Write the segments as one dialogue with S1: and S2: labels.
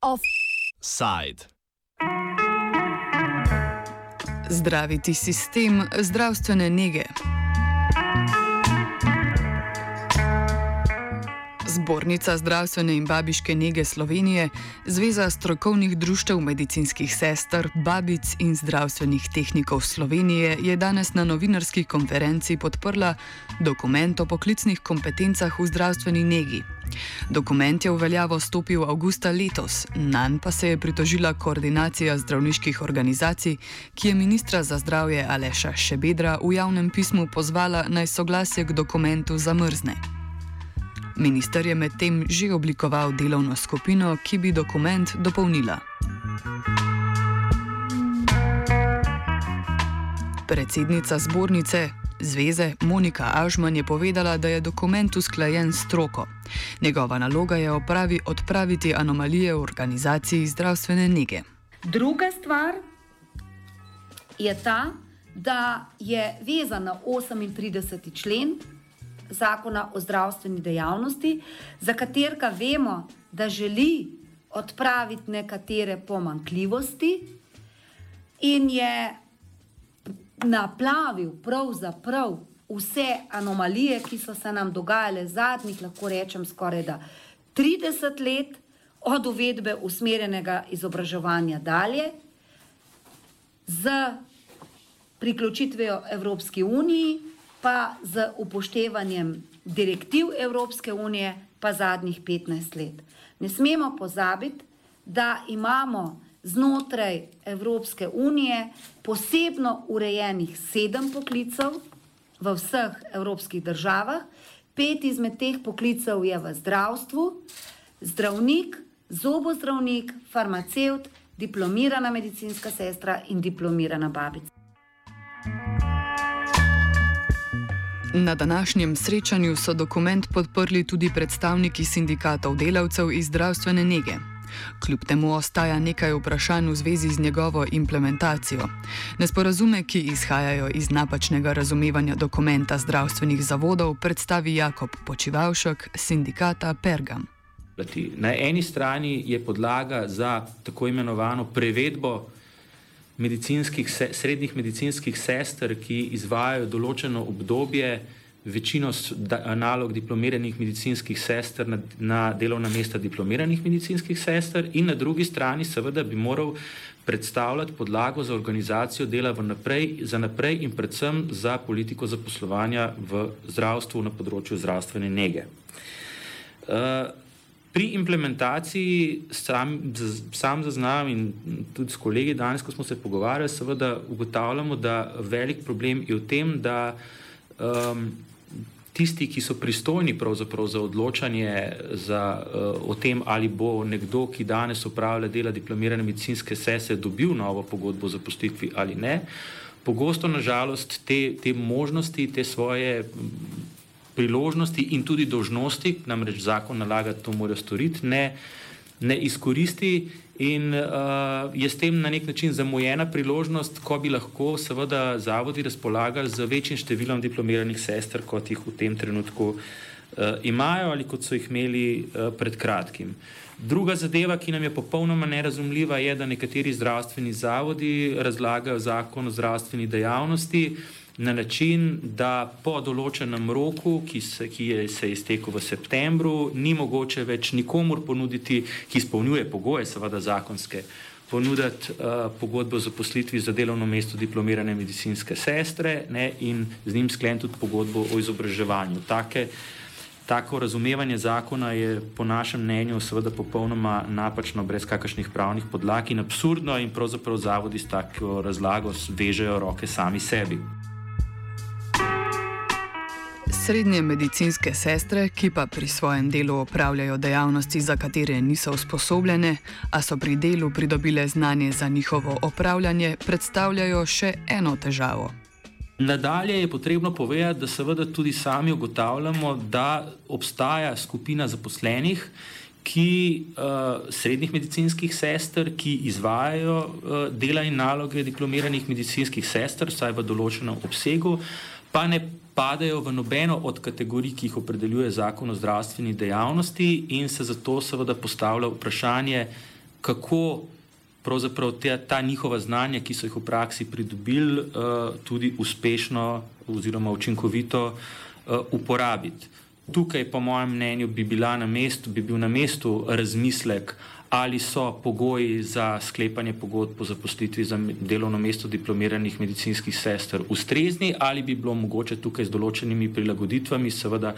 S1: Offside.
S2: Zdraviti sistem zdravstvene nege. Zbornica zdravstvene in babiške nege Slovenije, Zveza strokovnih društev medicinskih sester, babic in zdravstvenih tehnikov Slovenije je danes na novinarski konferenci podprla dokument o poklicnih kompetencah v zdravstveni negi. Dokument je v veljavo stopil avgusta letos, nanj pa se je pritožila koordinacija zdravniških organizacij, ki je ministra za zdravje Aleša Šebedra v javnem pismu pozvala naj soglasje k dokumentu zamrzne. Minister je medtem že oblikoval delovno skupino, ki bi dokument dopolnila. Predsednica zbornice Zveze Monika Ažman je povedala, da je dokument usklajen s stroko. Njegova naloga je opravi odpraviti anomalije v organizaciji zdravstvene nege.
S3: Druga stvar je ta, da je vezana na 38. člen zakona o zdravstveni dejavnosti, za katerega vemo, da želi odpraviti nekatere pomankljivosti in je naplavil pravzaprav vse anomalije, ki so se nam dogajale zadnjih, lahko rečem, skoraj da 30 let od uvedbe usmerjenega izobraževanja dalje. Z priključitvijo Evropski uniji, pa z upoštevanjem direktiv Evropske unije, pa zadnjih 15 let. Ne smemo pozabiti, da imamo znotraj Evropske unije posebno urejenih sedem poklicev v vseh evropskih državah, pet izmed teh poklicev je v zdravstvu, zdravnik, zobozdravnik, farmacevt, diplomirana medicinska sestra in diplomirana babica.
S2: Na današnjem srečanju so dokument podprli tudi predstavniki sindikatov delavcev iz zdravstvene nege. Kljub temu ostaja nekaj vprašanj v zvezi z njegovo implementacijo. Nesporazume, ki izhajajo iz napačnega razumevanja dokumenta zdravstvenih zavodov, predstavi Jakob Počivalšek, sindikata Pergam.
S4: Na eni strani je podlaga za tako imenovano prevedbo medicinskih, srednjih medicinskih sester, ki izvajajo določeno obdobje večino nalog diplomiranih medicinskih sester na, na delovna mesta diplomiranih medicinskih sester in na drugi strani seveda bi moral predstavljati podlago za organizacijo dela naprej, za naprej in predvsem za politiko zaposlovanja v zdravstvu na področju zdravstvene nege. Uh, Pri implementaciji sam, sam zaznam in tudi s kolegi danes, ko smo se pogovarjali, seveda ugotavljamo, da velik problem je v tem, da um, tisti, ki so pristojni za odločanje za, uh, o tem, ali bo nekdo, ki danes upravlja dela diplomirane medicinske sese, dobil novo pogodbo za postitvi ali ne, pogosto nažalost te, te možnosti, te svoje priložnosti in tudi dožnosti, namreč zakon nalaga, da to morajo storiti, ne, ne izkoristi in uh, je s tem na nek način zamujena priložnost, ko bi lahko seveda zavodi razpolagali z večjim številom diplomiranih sester, kot jih v tem trenutku uh, imajo ali kot so jih imeli uh, pred kratkim. Druga zadeva, ki nam je popolnoma nerazumljiva, je, da nekateri zdravstveni zavodi razlagajo zakon o zdravstveni dejavnosti, na način, da po določenem roku, ki se, ki je, se je iztekel v septembru, ni mogoče več nikomur ponuditi, ki izpolnjuje pogoje, seveda zakonske, ponuditi uh, pogodbo za poslitvi za delovno mesto diplomirane medicinske sestre ne, in z njim skleniti tudi pogodbo o izobraževanju. Take, Tako razumevanje zakona je po našem mnenju seveda popolnoma napačno, brez kakršnih pravnih podlag in absurdno in pravzaprav zavodi s tako razlago vežejo roke sami sebi.
S2: Srednje medicinske sestre, ki pa pri svojem delu opravljajo dejavnosti, za katere niso usposobljene, a so pri delu pridobile znanje za njihovo opravljanje, predstavljajo še eno težavo.
S4: Nadalje je potrebno povedati, da seveda tudi sami ugotavljamo, da obstaja skupina zaposlenih, ki uh, srednjih medicinskih sester, ki izvajajo uh, dela in naloge diplomiranih medicinskih sester, vsaj v določenem obsegu, pa ne padejo v nobeno od kategorij, ki jih opredeljuje zakon o zdravstveni dejavnosti, in se zato seveda postavlja vprašanje, kako pravzaprav te, ta njihova znanja, ki so jih v praksi pridobili, uh, tudi uspešno oziroma učinkovito uh, uporabiti. Tukaj, po mojem mnenju, bi, na mestu, bi bil na mestu razmislek, ali so pogoji za sklepanje pogodb o zaposlitvi za delovno mesto diplomiranih medicinskih sester ustrezni, ali bi bilo mogoče tukaj z določenimi prilagoditvami, seveda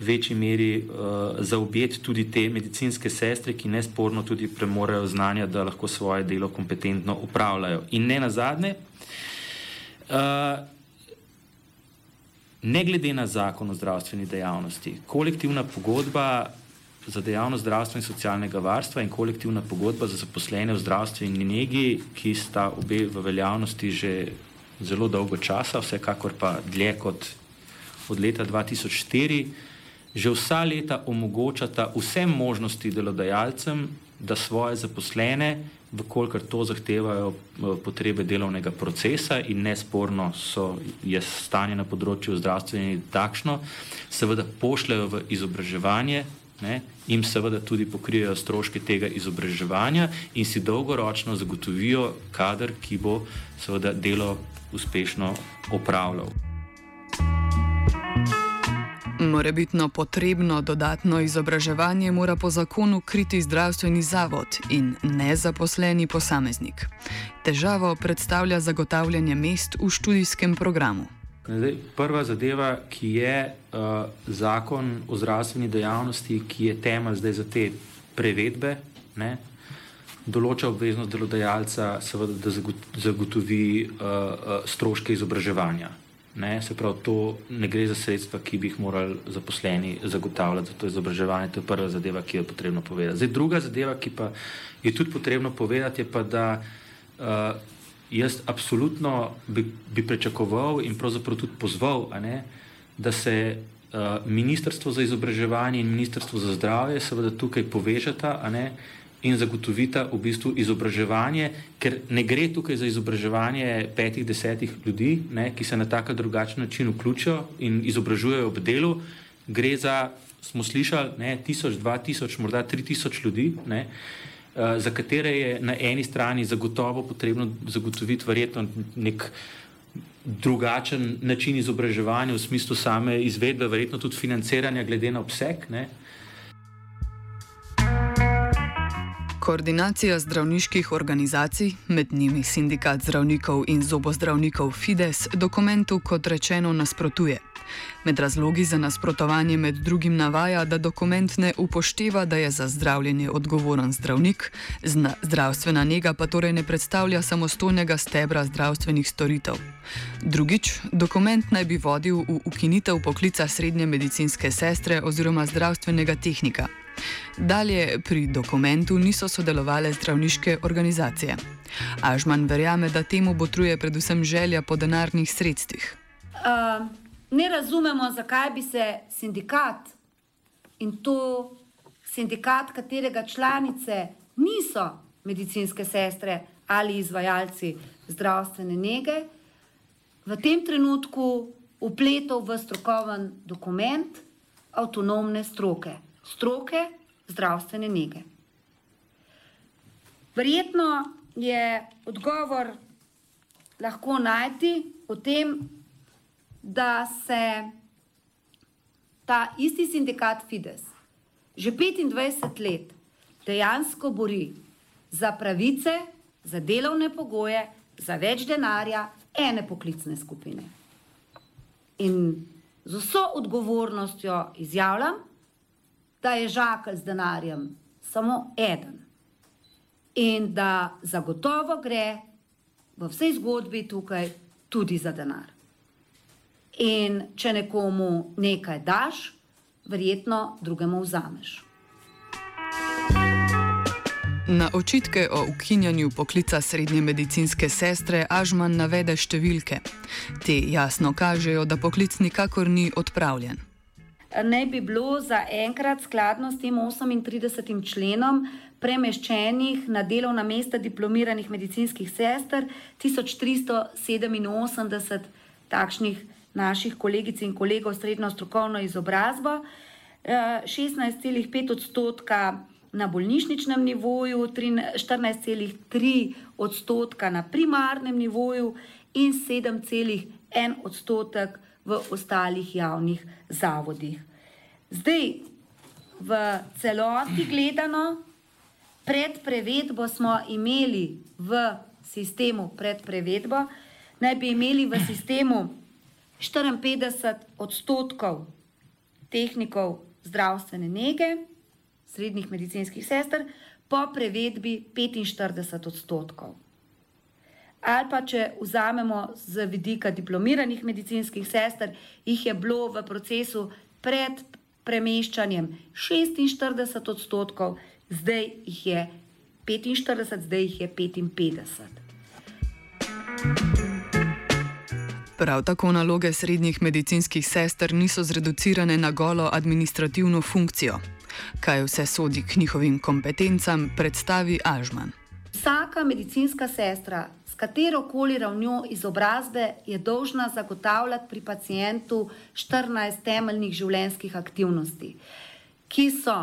S4: v večji meri uh, zaobjeti tudi te medicinske sestre, ki nesporno tudi premorejo znanja, da lahko svoje delo kompetentno upravljajo. In ne nazadnje, uh, ne glede na zakon o zdravstveni dejavnosti, kolektivna pogodba za dejavnost zdravstva in socialnega varstva in kolektivna pogodba za zaposlene v zdravstveni negi, ki sta obe v veljavnosti že zelo dolgo časa, vsekakor pa dlje kot od leta 2004, že vsa leta omogočata vsem možnosti delodajalcem, da svoje zaposlene, vkolikor to zahtevajo potrebe delovnega procesa in nesporno so, je stanje na področju zdravstveni takšno, seveda pošljajo v izobraževanje, ne, jim seveda tudi pokrijejo stroške tega izobraževanja in si dolgoročno zagotovijo kader, ki bo seveda delo uspešno opravljal.
S2: Morebitno potrebno dodatno izobraževanje mora po zakonu kriti zdravstveni zavod in ne zaposleni posameznik. Težavo predstavlja zagotavljanje mest v študijskem programu.
S4: Zdaj, prva zadeva, ki je uh, zakon o zdravstveni dejavnosti, ki je temelj za te prevedbe, ne, določa obveznost delodajalca, seveda, da zagotovi uh, stroške izobraževanja. Ne, se pravi, to ne gre za sredstva, ki bi jih morali zaposleni zagotavljati za to izobraževanje. To je prva zadeva, ki jo je potrebno povedati. Zdaj, druga zadeva, ki pa je tudi potrebno povedati, je pa, da uh, jaz absolutno bi, bi pričakoval in pravzaprav tudi pozval, ne, da se uh, Ministrstvo za izobraževanje in Ministrstvo za zdravje seveda tukaj povežata ne, in zagotovita v bistvu izobraževanje, ker ne gre tukaj za izobraževanje petih, desetih ljudi, ne, ki se na tak ali drugačen način vključijo in izobražujejo ob delu, gre za, smo slišali, ne, tisoč, dva tisoč, morda tri tisoč ljudi. Ne, za katere je na eni strani zagotovo potrebno zagotoviti verjetno nek drugačen način izobraževanja v smislu same izvedbe, verjetno tudi financiranja glede na obseg. Ne.
S2: Koordinacija zdravniških organizacij, med njimi sindikat zdravnikov in zobozdravnikov Fides, dokumentu kot rečeno nasprotuje. Med razlogi za nasprotovanje med drugim navaja, da dokument ne upošteva, da je za zdravljenje odgovoren zdravnik, zdravstvena njega pa torej ne predstavlja samostojnega stebra zdravstvenih storitev. Drugič, dokument naj bi vodil v ukinitev poklica srednje medicinske sestre oziroma zdravstvenega tehnika. Dalje pri dokumentu niso sodelovali zdravniške organizacije. Ažman verjame, da temu botruje predvsem želja po denarnih sredstvih.
S3: Uh ne razumemo, zakaj bi se sindikat in to sindikat, katerega članice niso medicinske sestre ali izvajalci zdravstvene nege, v tem trenutku upletel v strokoven dokument avtonomne stroke, stroke zdravstvene nege. Verjetno je odgovor lahko najti v tem, da se ta isti sindikat Fides že 25 let dejansko bori za pravice, za delovne pogoje, za več denarja ene poklicne skupine. In z vso odgovornostjo izjavljam, da je žakelj z denarjem samo eden. In da zagotovo gre v vsej zgodbi tukaj tudi za denar. In če nekomu nekaj daš, verjetno drugemu vzameš.
S2: Na očitke o ukinjanju poklica srednje medicinske sestre Ažman navede številke. Te jasno kažejo, da poklic nikakor ni odpravljen.
S3: Ne bi bilo za enkrat skladno s tem 38. členom premeščenih na delovna mesta diplomiranih medicinskih sester 1387 takšnih naših kolegic in kolegov srednjo strokovno izobrazbo, 16,5 odstotka na bolnišničnem nivoju, 14,3 odstotka na primarnem nivoju in 7,1 odstotek v ostalih javnih zavodih. Zdaj, v celoti gledano, pred prevedbo smo imeli v sistemu, pred prevedbo, naj bi imeli v sistemu 54 odstotkov tehnikov zdravstvene nege, srednjih medicinskih sester, po prevedbi 45 odstotkov. Ali pa če vzamemo z vidika diplomiranih medicinskih sester, jih je bilo v procesu pred premeščanjem 46 odstotkov, zdaj jih je 45, zdaj jih je 55.
S2: Prav tako naloge srednjih medicinskih sester niso zreducirane na golo administrativno funkcijo. Kaj vse sodi k njihovim kompetencam, predstavi Ažman.
S3: Vsaka medicinska sestra, katero koli ravnjo izobrazbe, je dolžna zagotavljati pri pacijentu 14 temeljnih življenjskih aktivnosti, ki so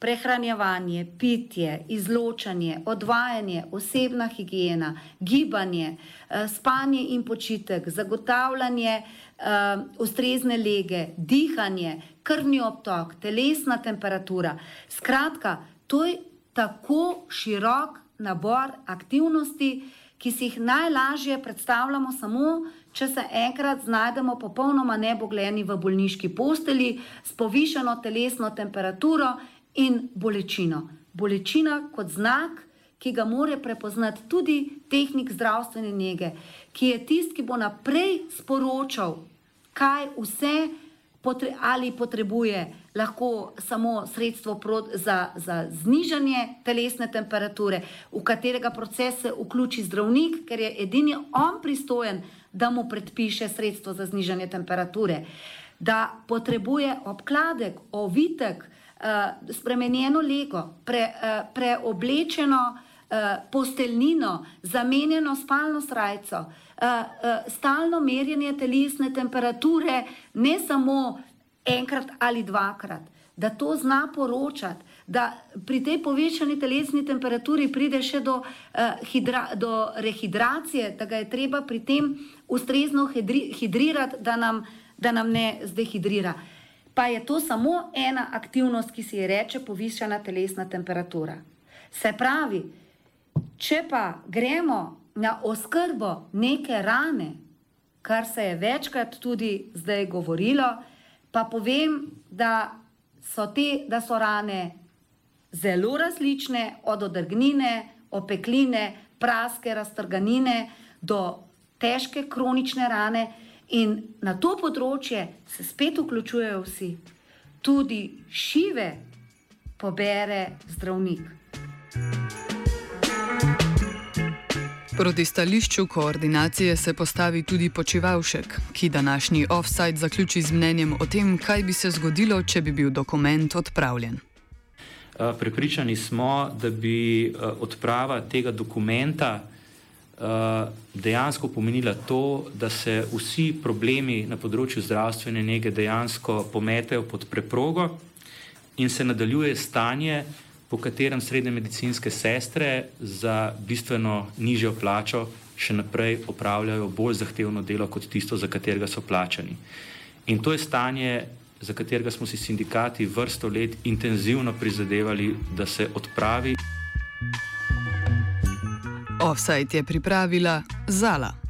S3: prehranjevanje, pitje, izločanje, odvajanje, osebna higiena, gibanje, eh, spanje in počitek, zagotavljanje uh, ustrezne lege, dihanje, krvni obtok, telesna temperatura. Skratka, to je tako širok nabor aktivnosti, ki si jih najlažje predstavljamo samo, če se enkrat znajdemo popolnoma nebogljeni v bolniški posteli s povišeno telesno temperaturo in bolečino. Bolečina kot znak, ki ga more prepoznati tudi tehnik zdravstvene nege, ki je tisti, ki bo naprej sporočal, kaj vse potre, ali potrebuje lahko samo sredstvo za, za znižanje telesne temperature, v katerega proces se vključi zdravnik, ker je edini on pristojen, da mu predpiše sredstvo za znižanje temperature, da potrebuje obkladek, ovitek, uh, spremenjeno lego, pre, uh, preoblečeno posteljnino, zamenjeno spalno srajco, uh, uh, stalno merjenje telesne temperature, ne samo enkrat ali dvakrat, da to zna poročati. Da pri tej povečani telesni temperaturi pride še do, uh, hidra, do rehidracije, da ga je treba pri tem ustrezno hidri, hidrirati, da nam, da nam ne zdehidrira. Pa je to samo ena aktivnost, ki se ji reče povišana telesna temperatura. Se pravi, če pa gremo na oskrbo neke rane, kar se je večkrat tudi zdaj govorilo, pa povem, da so te, da so rane zelo različne, od odrgnine, opekline, praske, raztrganine do težke kronične rane. In na to področje se spet vključujejo vsi, tudi šive pobere zdravnik.
S2: Proti stališču koordinacije se postavi tudi počivalšek, ki današnji offside zaključi z mnenjem o tem, kaj bi se zgodilo, če bi bil dokument odpravljen.
S4: Prepričani smo, da bi odprava tega dokumenta Eh, dejansko pomenila to, da se vsi problemi na področju zdravstvene nege dejansko pometejo pod preprogo in se nadaljuje stanje, po katerem srednje medicinske sestre za bistveno nižjo plačo še naprej opravljajo bolj zahtevno delo kot tisto, za katerega so plačani. In to je stanje, za katerega smo si sindikati vrsto let intenzivno prizadevali, da se odpravi.
S2: Offside je pripravila Zala.